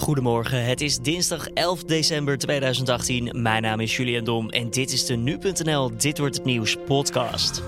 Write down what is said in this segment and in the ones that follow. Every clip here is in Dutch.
Goedemorgen, het is dinsdag 11 december 2018. Mijn naam is Julian Dom en dit is de Nu.nl Dit Wordt Het Nieuws podcast.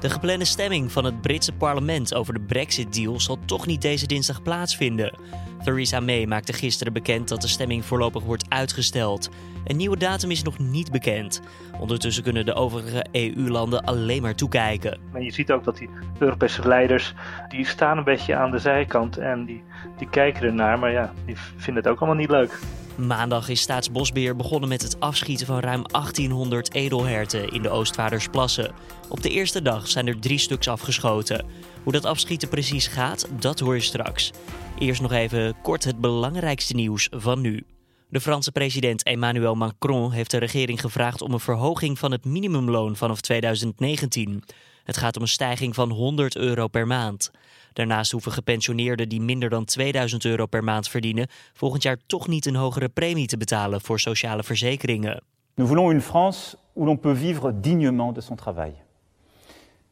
De geplande stemming van het Britse parlement over de Brexit-deal zal toch niet deze dinsdag plaatsvinden. Theresa May maakte gisteren bekend dat de stemming voorlopig wordt uitgesteld. Een nieuwe datum is nog niet bekend. Ondertussen kunnen de overige EU-landen alleen maar toekijken. Maar je ziet ook dat die Europese leiders, die staan een beetje aan de zijkant en die, die kijken ernaar, maar ja, die vinden het ook allemaal niet leuk. Maandag is Staatsbosbeheer begonnen met het afschieten van ruim 1800 edelherten in de Oostvaardersplassen. Op de eerste dag zijn er drie stuks afgeschoten. Hoe dat afschieten precies gaat, dat hoor je straks. Eerst nog even kort het belangrijkste nieuws van nu. De Franse president Emmanuel Macron heeft de regering gevraagd om een verhoging van het minimumloon vanaf 2019. Het gaat om een stijging van 100 euro per maand. Daarnaast hoeven gepensioneerden die minder dan 2000 euro per maand verdienen volgend jaar toch niet een hogere premie te betalen voor sociale verzekeringen. Nous voulons une France où l'on peut vivre dignement de son travail.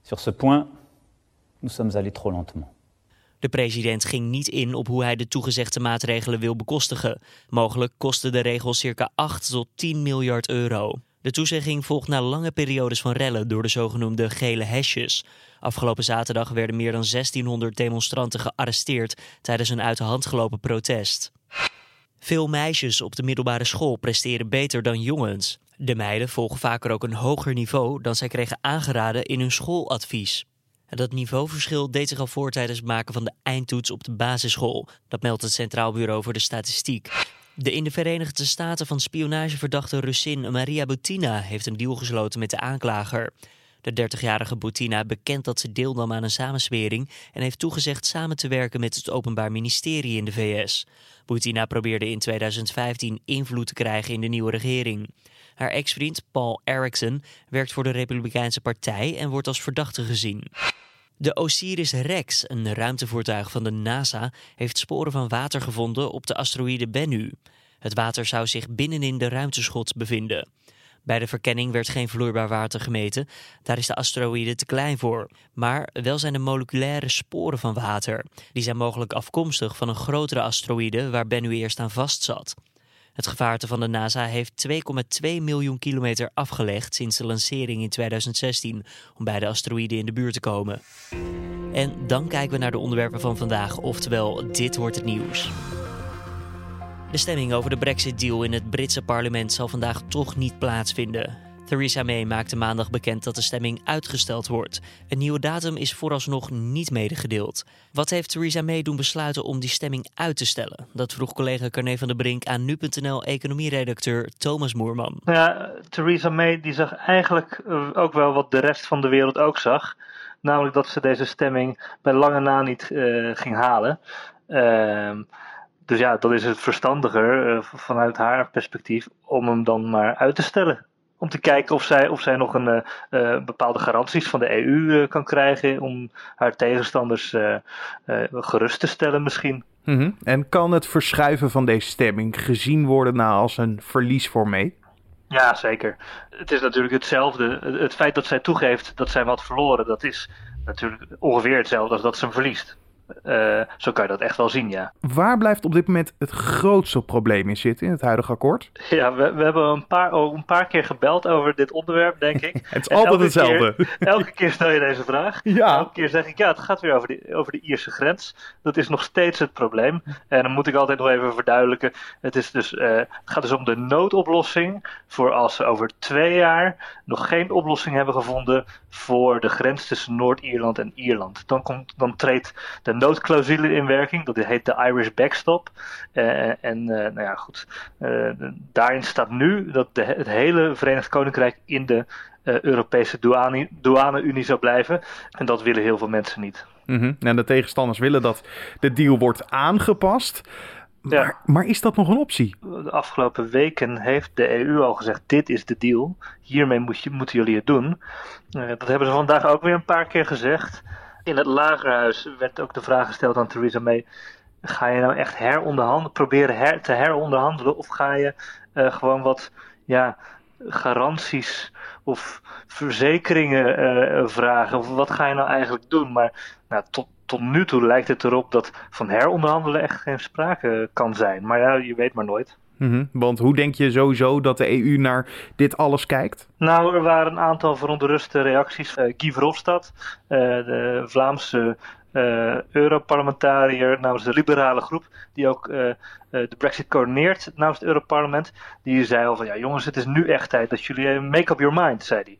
Sur ce point, nous sommes allés trop lentement. De president ging niet in op hoe hij de toegezegde maatregelen wil bekostigen. Mogelijk kosten de regels circa 8 tot 10 miljard euro. De toezegging volgt na lange periodes van rellen door de zogenoemde gele hesjes. Afgelopen zaterdag werden meer dan 1600 demonstranten gearresteerd tijdens een uit de hand gelopen protest. Veel meisjes op de middelbare school presteren beter dan jongens. De meiden volgen vaker ook een hoger niveau dan zij kregen aangeraden in hun schooladvies. Dat niveauverschil deed zich al voor tijdens het maken van de eindtoets op de basisschool. Dat meldt het Centraal Bureau voor de Statistiek. De in de Verenigde Staten van spionageverdachte Russin Maria Butina heeft een deal gesloten met de aanklager. De 30-jarige Butina bekent dat ze deelnam aan een samenswering en heeft toegezegd samen te werken met het Openbaar Ministerie in de VS. Butina probeerde in 2015 invloed te krijgen in de nieuwe regering. Haar ex-vriend Paul Erickson werkt voor de Republikeinse Partij en wordt als verdachte gezien. De Osiris-Rex, een ruimtevoertuig van de NASA, heeft sporen van water gevonden op de asteroïde Bennu. Het water zou zich binnenin de ruimteschot bevinden. Bij de verkenning werd geen vloeibaar water gemeten, daar is de asteroïde te klein voor. Maar wel zijn er moleculaire sporen van water. Die zijn mogelijk afkomstig van een grotere asteroïde waar Bennu eerst aan vastzat. Het gevaarte van de NASA heeft 2,2 miljoen kilometer afgelegd sinds de lancering in 2016 om bij de asteroïde in de buurt te komen. En dan kijken we naar de onderwerpen van vandaag, oftewel dit wordt het nieuws. De stemming over de Brexit-deal in het Britse parlement zal vandaag toch niet plaatsvinden. Theresa May maakte maandag bekend dat de stemming uitgesteld wordt. Een nieuwe datum is vooralsnog niet medegedeeld. Wat heeft Theresa May doen besluiten om die stemming uit te stellen? Dat vroeg collega Carne van der Brink aan nu.nl economieredacteur Thomas Moerman. Ja, Theresa May die zag eigenlijk eh, ook wel wat de rest van de wereld ook zag. Namelijk dat ze deze stemming bij lange na niet uh, ging halen. Uh, dus ja, dan is het verstandiger uh, vanuit haar perspectief om hem dan maar uit te stellen. Om te kijken of zij, of zij nog een uh, bepaalde garanties van de EU kan krijgen. Om haar tegenstanders gerust te stellen misschien. Mm -hmm. En kan het verschuiven van deze stemming gezien worden nou als een verlies voor mee? Ja, zeker. Het is natuurlijk hetzelfde. Het feit dat zij toegeeft dat zij wat verloren, dat is natuurlijk ongeveer hetzelfde als dat ze hem verliest. Uh, zo kan je dat echt wel zien, ja. Waar blijft op dit moment het grootste probleem in zitten in het huidige akkoord? Ja, we, we hebben een paar, oh, een paar keer gebeld over dit onderwerp, denk ik. het is altijd hetzelfde. Keer, elke keer stel je deze vraag. Ja. Elke keer zeg ik, ja, het gaat weer over de, over de Ierse grens. Dat is nog steeds het probleem. En dan moet ik altijd nog even verduidelijken. Het, is dus, uh, het gaat dus om de noodoplossing voor als ze over twee jaar nog geen oplossing hebben gevonden voor de grens tussen Noord-Ierland en Ierland. Dan, komt, dan treedt de noodclausule in werking. Dat heet de Irish backstop. Uh, en uh, nou ja, goed. Uh, daarin staat nu dat de, het hele Verenigd Koninkrijk in de Europese douane-unie douane zou blijven. En dat willen heel veel mensen niet. Mm -hmm. En de tegenstanders willen dat de deal wordt aangepast. Ja. Maar, maar, is dat nog een optie? De afgelopen weken heeft de EU al gezegd: dit is de deal. Hiermee moet je, moeten jullie het doen. dat hebben ze vandaag ook weer een paar keer gezegd in het lagerhuis werd ook de vraag gesteld aan Theresa May. Ga je nou echt heronderhandelen, proberen her, te heronderhandelen? Of ga je uh, gewoon wat ja, garanties of verzekeringen uh, vragen? Of wat ga je nou eigenlijk doen? Maar nou, tot, tot nu toe lijkt het erop dat van heronderhandelen echt geen sprake kan zijn. Maar ja, je weet maar nooit. Mhm, Want hoe denk je sowieso dat de EU naar dit alles kijkt? Nou, er waren een aantal verontruste reacties. Uh, Guy Verhofstadt, uh, de Vlaamse Europarlementariër namens de liberale groep, die ook uh, de Brexit coördineert namens het Europarlement, die zei al van ja jongens, het is nu echt tijd dat jullie make up your mind, zei hij.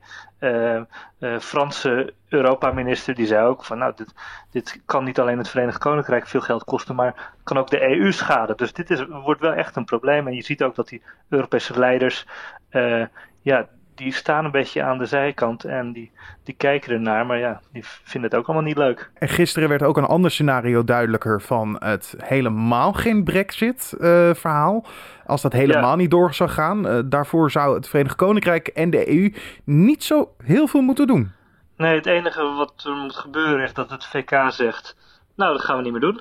Uh, Franse Europa-minister die zei ook van nou, dit, dit kan niet alleen het Verenigd Koninkrijk veel geld kosten, maar kan ook de EU schaden. Dus dit is, wordt wel echt een probleem. En je ziet ook dat die Europese leiders ja, die staan een beetje aan de zijkant en die, die kijken ernaar, maar ja, die vinden het ook allemaal niet leuk. En gisteren werd ook een ander scenario duidelijker van het helemaal geen Brexit-verhaal. Als dat helemaal niet door zou gaan, uh, daarvoor zou het Verenigd Koninkrijk en de EU niet zo heel veel moeten doen. Nee, het enige wat er moet gebeuren is dat het VK zegt nou, dat gaan we niet meer doen.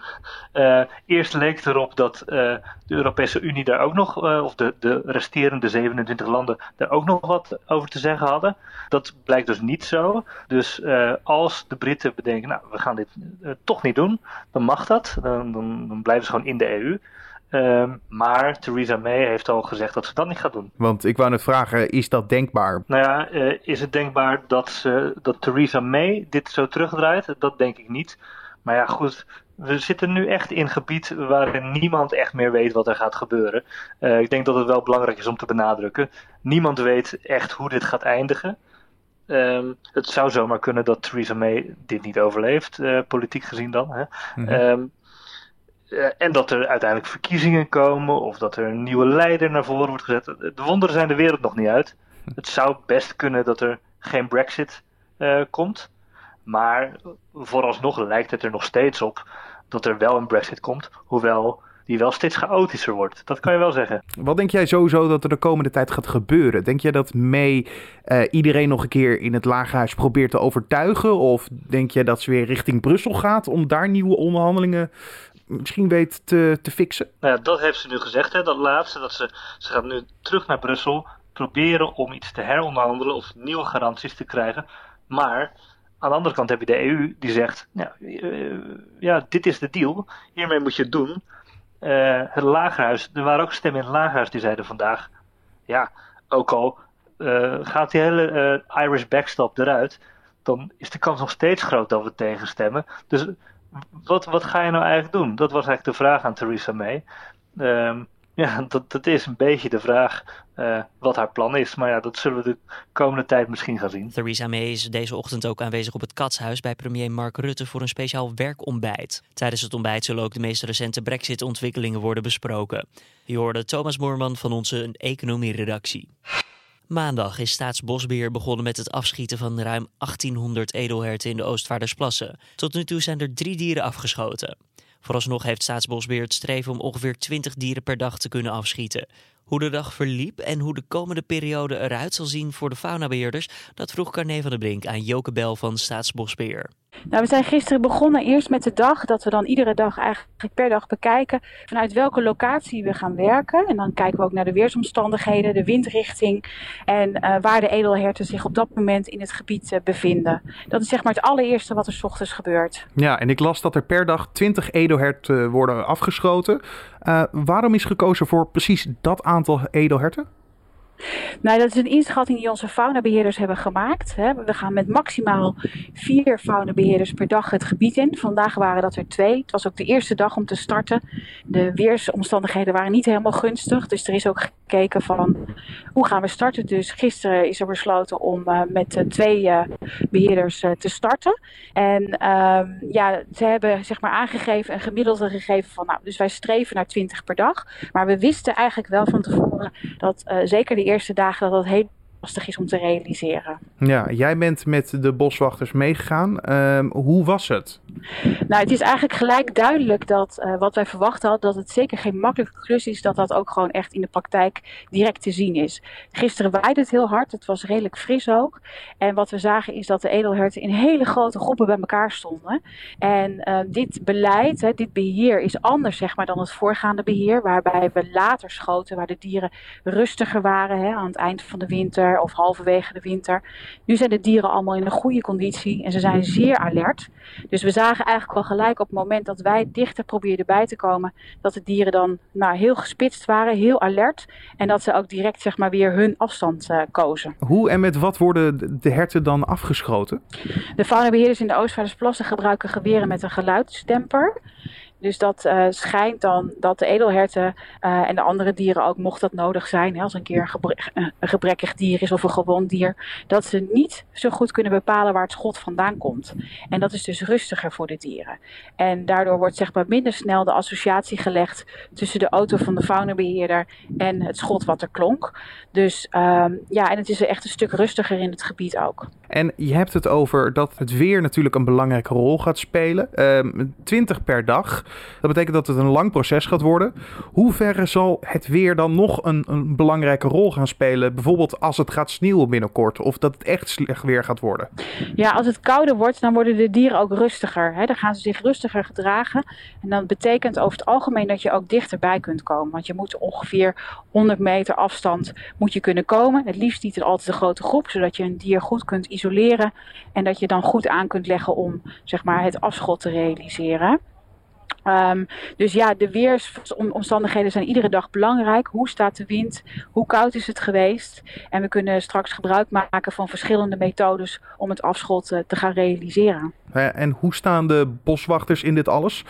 Uh, eerst leek het erop dat uh, de Europese Unie daar ook nog, uh, of de, de resterende 27 landen, daar ook nog wat over te zeggen hadden. Dat blijkt dus niet zo. Dus als de Britten bedenken, nou, we gaan dit toch niet doen, dan mag dat. Dan, dan, dan blijven ze gewoon in de EU. Um, maar Theresa May heeft al gezegd dat ze dat niet gaat doen. Want ik wou net vragen, is dat denkbaar? Nou ja, is het denkbaar dat, ze, dat Theresa May dit zo terugdraait? Dat denk ik niet. Maar ja, goed, we zitten nu echt in gebied waarin niemand echt meer weet wat er gaat gebeuren. Uh, ik denk dat het wel belangrijk is om te benadrukken. Niemand weet echt hoe dit gaat eindigen. Um, het zou zomaar kunnen dat Theresa May dit niet overleeft, uh, politiek gezien dan. Hè? Mm -hmm. um, uh, en dat er uiteindelijk verkiezingen komen of dat er een nieuwe leider naar voren wordt gezet. De wonderen zijn de wereld nog niet uit. Het zou best kunnen dat er geen Brexit komt. Maar vooralsnog lijkt het er nog steeds op dat er wel een Brexit komt, hoewel die wel steeds chaotischer wordt. Dat kan je wel zeggen. Wat denk jij sowieso dat er de komende tijd gaat gebeuren? Denk jij dat May uh, iedereen nog een keer in het lagerhuis probeert te overtuigen? Of denk je dat ze weer richting Brussel gaat om daar nieuwe onderhandelingen misschien weet te, te fixen? Nou ja, dat heeft ze nu gezegd, hè, dat laatste. Dat ze, ze gaat nu terug naar Brussel proberen om iets te heronderhandelen of nieuwe garanties te krijgen. Maar aan de andere kant heb je de EU die zegt: ja, uh, ja dit is de deal, hiermee moet je het doen. Uh, het lagerhuis, er waren ook stemmen in het lagerhuis die zeiden vandaag: ja, ook al uh, gaat die hele Irish backstop eruit, dan is de kans nog steeds groot dat we tegenstemmen. Dus wat, wat ga je nou eigenlijk doen? Dat was eigenlijk de vraag aan Theresa May. Um, ja, dat, dat is een beetje de vraag uh, wat haar plan is. Maar ja, dat zullen we de komende tijd misschien gaan zien. Theresa May is deze ochtend ook aanwezig op het Katshuis bij premier Mark Rutte voor een speciaal werkontbijt. Tijdens het ontbijt zullen ook de meest recente Brexit-ontwikkelingen worden besproken. Je hoorde Thomas Moorman van onze economie-redactie. Maandag is Staatsbosbeheer begonnen met het afschieten van ruim 1800 edelherten in de Oostvaardersplassen. Tot nu toe zijn er drie dieren afgeschoten. Vooralsnog heeft Staatsbosbeheer het streven om ongeveer 20 dieren per dag te kunnen afschieten. Hoe de dag verliep en hoe de komende periode eruit zal zien voor de faunabeheerders, dat vroeg Carne van der Brink aan Joke Bel van Staatsbosbeheer. Nou, we zijn gisteren begonnen eerst met de dag dat we dan iedere dag eigenlijk per dag bekijken vanuit welke locatie we gaan werken. En dan kijken we ook naar de weersomstandigheden, de windrichting en uh, waar de edelherten zich op dat moment in het gebied uh, bevinden. Dat is zeg maar het allereerste wat er s ochtends gebeurt. Ja, en ik las dat er per dag 20 edelherten worden afgeschoten. Waarom is gekozen voor precies dat aantal edelherten? Nou, dat is een inschatting die onze faunabeheerders hebben gemaakt. We gaan met maximaal vier faunabeheerders per dag het gebied in. Vandaag waren dat er twee. Het was ook de eerste dag om te starten. De weersomstandigheden waren niet helemaal gunstig. Dus er is ook gekeken van hoe gaan we starten. Dus gisteren is er besloten om uh, met uh, twee uh, beheerders te starten. En ehm, ja, ze hebben zeg maar aangegeven, een gemiddelde gegeven van nou, dus wij streven naar 20 per dag. Maar we wisten eigenlijk wel van tevoren dat zeker de eerste dagen dat dat heel lastig is om te realiseren. Ja, jij bent met de boswachters meegegaan. Uh, hoe was het? Nou, het is eigenlijk gelijk duidelijk dat uh, wat wij verwacht hadden, dat het zeker geen makkelijke klus is, dat dat ook gewoon echt in de praktijk direct te zien is. Gisteren waaide het heel hard, het was redelijk fris ook. En wat we zagen is dat de edelherten in hele grote groepen bij elkaar stonden. En uh, dit beleid, hè, dit beheer is anders zeg maar dan het voorgaande beheer, waarbij we later schoten, waar de dieren rustiger waren hè, aan het eind van de winter of halverwege de winter. Nu zijn de dieren allemaal in een goede conditie en ze zijn zeer alert. Dus we zagen zagen eigenlijk al gelijk op het moment dat wij dichter probeerden bij te komen, dat de dieren dan nou, heel gespitst waren, heel alert. En dat ze ook direct zeg maar, weer hun afstand uh, kozen. Hoe en met wat worden de herten dan afgeschoten? De faunabeheerders in de Oostvaardersplassen gebruiken geweren met een geluidsdemper. Dus dat uh, schijnt dan dat de edelherten uh, en de andere dieren ook, mocht dat nodig zijn, hè, als een keer een, gebre een, gebrekkig dier is of een gewond dier, dat ze niet zo goed kunnen bepalen waar het schot vandaan komt. En dat is dus rustiger voor de dieren. En daardoor wordt zeg maar minder snel de associatie gelegd tussen de auto van de faunabeheerder en het schot wat er klonk. Dus uh, ja, en het is echt een stuk rustiger in het gebied ook. En je hebt het over dat het weer natuurlijk een belangrijke rol gaat spelen. Uh, 20 per dag. Dat betekent dat het een lang proces gaat worden. Hoe ver zal het weer dan nog een, een, belangrijke rol gaan spelen? Bijvoorbeeld als het gaat sneeuwen binnenkort of dat het echt slecht weer gaat worden? Ja, als het kouder wordt, dan worden de dieren ook rustiger. Hè? Dan gaan ze zich rustiger gedragen. En dat betekent over het algemeen dat je ook dichterbij kunt komen. Want je moet ongeveer 100 meter afstand moet je kunnen komen. Het liefst niet altijd een grote groep, zodat je een dier goed kunt isoleren. En dat je dan goed aan kunt leggen om zeg maar, het afschot te realiseren. Um, dus ja, de weersomstandigheden zijn iedere dag belangrijk. Hoe staat de wind? Hoe koud is het geweest? En we kunnen straks gebruik maken van verschillende methodes om het afschot uh, te gaan realiseren. En hoe staan de boswachters in dit alles?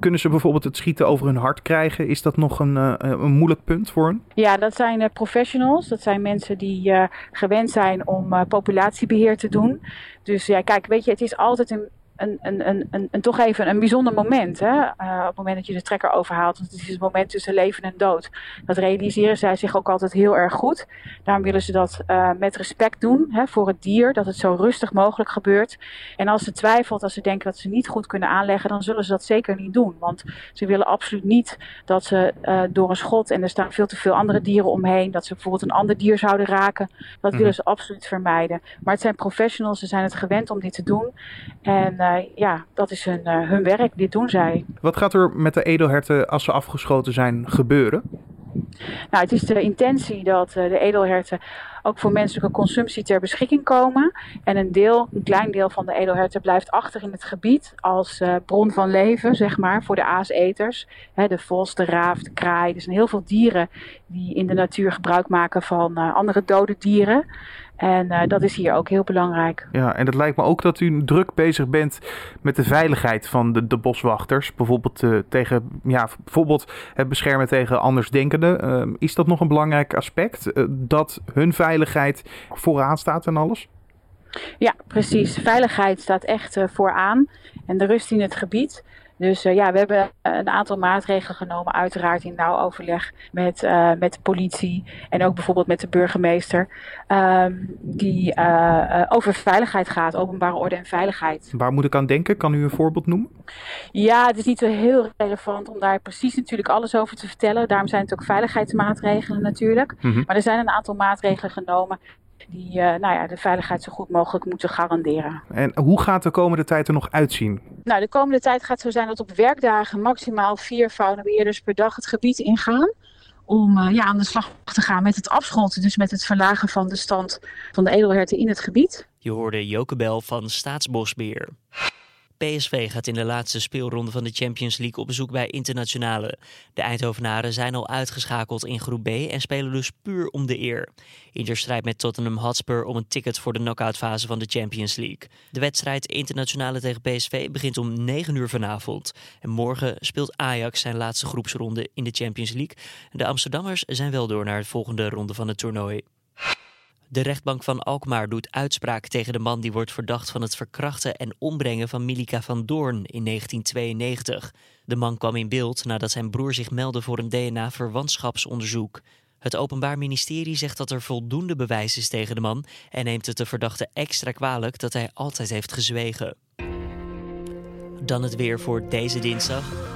Kunnen ze bijvoorbeeld het schieten over hun hart krijgen? Is dat nog een, uh, een moeilijk punt voor hen? Ja, dat zijn uh, professionals. Dat zijn mensen die gewend zijn om populatiebeheer te doen. Dus ja, kijk, weet je, het is altijd een een, een, een, een, een, toch even een bijzonder moment. Hè? Uh, op het moment dat je de trekker overhaalt. Want het is het moment tussen leven en dood. Dat realiseren zij zich ook altijd heel erg goed. Daarom willen ze dat uh, met respect doen hè, voor het dier. Dat het zo rustig mogelijk gebeurt. En als ze twijfelt, als ze denken dat ze niet goed kunnen aanleggen. Dan zullen ze dat zeker niet doen. Want ze willen absoluut niet dat ze uh, door een schot. En er staan veel te veel andere dieren omheen. Dat ze bijvoorbeeld een ander dier zouden raken. Dat mm. willen ze absoluut vermijden. Maar het zijn professionals. Ze zijn het gewend om dit te doen. En uh, ja, dat is hun, uh, hun werk, dit doen zij. Wat gaat er met de edelherten als ze afgeschoten zijn gebeuren? Nou, het is de intentie dat uh, de edelherten ook voor menselijke consumptie ter beschikking komen. En een deel, een klein deel van de edelherten blijft achter in het gebied als uh, bron van leven, zeg maar, voor de aaseters. De vos, de raaf, de kraai. Er zijn heel veel dieren die in de natuur gebruik maken van uh, andere dode dieren. En uh, dat is hier ook heel belangrijk. Ja, en het lijkt me ook dat u druk bezig bent met de veiligheid van de, de boswachters. Bijvoorbeeld, tegen, ja, bijvoorbeeld het beschermen tegen andersdenkenden. Uh, is dat nog een belangrijk aspect? dat hun veiligheid vooraan staat en alles? Ja, precies. Veiligheid staat echt vooraan. En de rust in het gebied. Dus uh, ja, we hebben een aantal maatregelen genomen, uiteraard in nauw overleg met, uh, met de politie en ook bijvoorbeeld met de burgemeester, um, die uh, over veiligheid gaat, openbare orde en veiligheid. Waar moet ik aan denken? Kan u een voorbeeld noemen? Ja, het is niet zo heel relevant om daar precies natuurlijk alles over te vertellen. Daarom zijn het ook veiligheidsmaatregelen natuurlijk. Mm -hmm. Maar er zijn een aantal maatregelen genomen die uh, nou ja, de veiligheid zo goed mogelijk moeten garanderen. En hoe gaat de komende tijd er nog uitzien? Nou, de komende tijd gaat zo zijn dat op werkdagen maximaal vier faunabeheerders per dag het gebied ingaan. Om uh, ja, aan de slag te gaan met het afschotten, dus met het verlagen van de stand van de edelherten in het gebied. Je hoorde Joke Bel van Staatsbosbeheer. PSV gaat in de laatste speelronde van de Champions League op bezoek bij internationale. De Eindhovenaren zijn al uitgeschakeld in groep B en spelen dus puur om de eer. Inter strijdt met Tottenham Hotspur om een ticket voor de knock-outfase van de Champions League. De wedstrijd internationale tegen PSV begint om 9 uur vanavond. En morgen speelt Ajax zijn laatste groepsronde in de Champions League. De Amsterdammers zijn wel door naar de volgende ronde van het toernooi. De rechtbank van Alkmaar doet uitspraak tegen de man die wordt verdacht van het verkrachten en ombrengen van Milika van Doorn in 1992. De man kwam in beeld nadat zijn broer zich meldde voor een DNA-verwantschapsonderzoek. Het Openbaar Ministerie zegt dat er voldoende bewijs is tegen de man en neemt het de verdachte extra kwalijk dat hij altijd heeft gezwegen. Dan het weer voor deze dinsdag.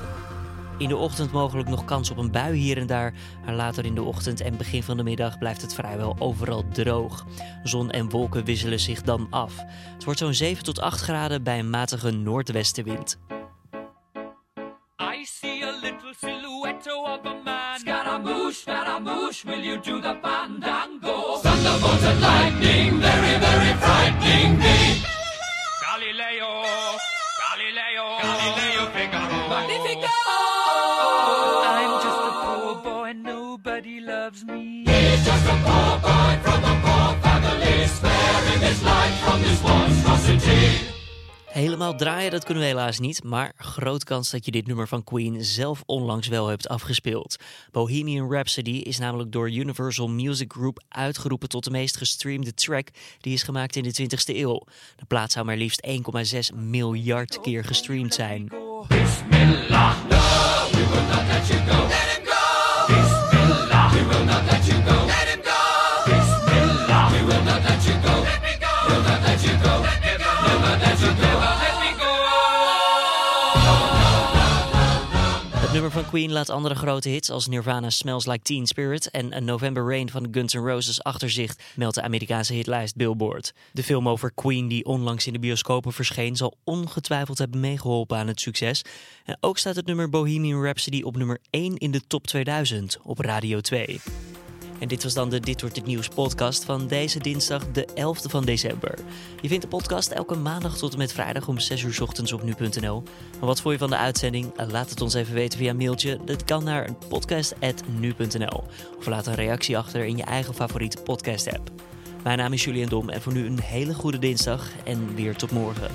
In de ochtend mogelijk nog kans op een bui hier en daar. Maar later in de ochtend en begin van de middag blijft het vrijwel overal droog. Zon en wolken wisselen zich dan af. Het wordt zo'n 7 tot 8 graden bij een matige noordwestenwind. I see a little silhouette of a man. Scaramouche, Scaramouche, will you do the fandango? Thunderbolt and lightning, very, very frightening me. Galileo, Galileo. I'm Helemaal draaien, dat kunnen we helaas niet, maar groot kans dat je dit nummer van Queen zelf onlangs wel hebt afgespeeld. Bohemian Rhapsody is namelijk door Universal Music Group uitgeroepen tot de meest gestreamde track die is gemaakt in de 20ste eeuw. De plaat zou maar liefst 1,6 miljard keer gestreamd zijn. Queen laat andere grote hits als Nirvana Smells Like Teen Spirit en A November Rain van Guns N' Roses achter zich, meldt de Amerikaanse hitlijst Billboard. De film over Queen die onlangs in de bioscopen verscheen zal ongetwijfeld hebben meegeholpen aan het succes. En ook staat het nummer Bohemian Rhapsody op nummer 1 in de top 2000 op Radio 2. En dit was dan de Dit Wordt Het Nieuws podcast van deze dinsdag, de 11e van december. Je vindt de podcast elke maandag tot en met vrijdag om 6 uur ochtends op nu.nl. Maar wat vond je van de uitzending? Laat het ons even weten via mailtje. Dat kan naar podcast.nu.nl. Of laat een reactie achter in je eigen favoriete podcast app. Mijn naam is Julian Dom en voor nu een hele goede dinsdag en weer tot morgen.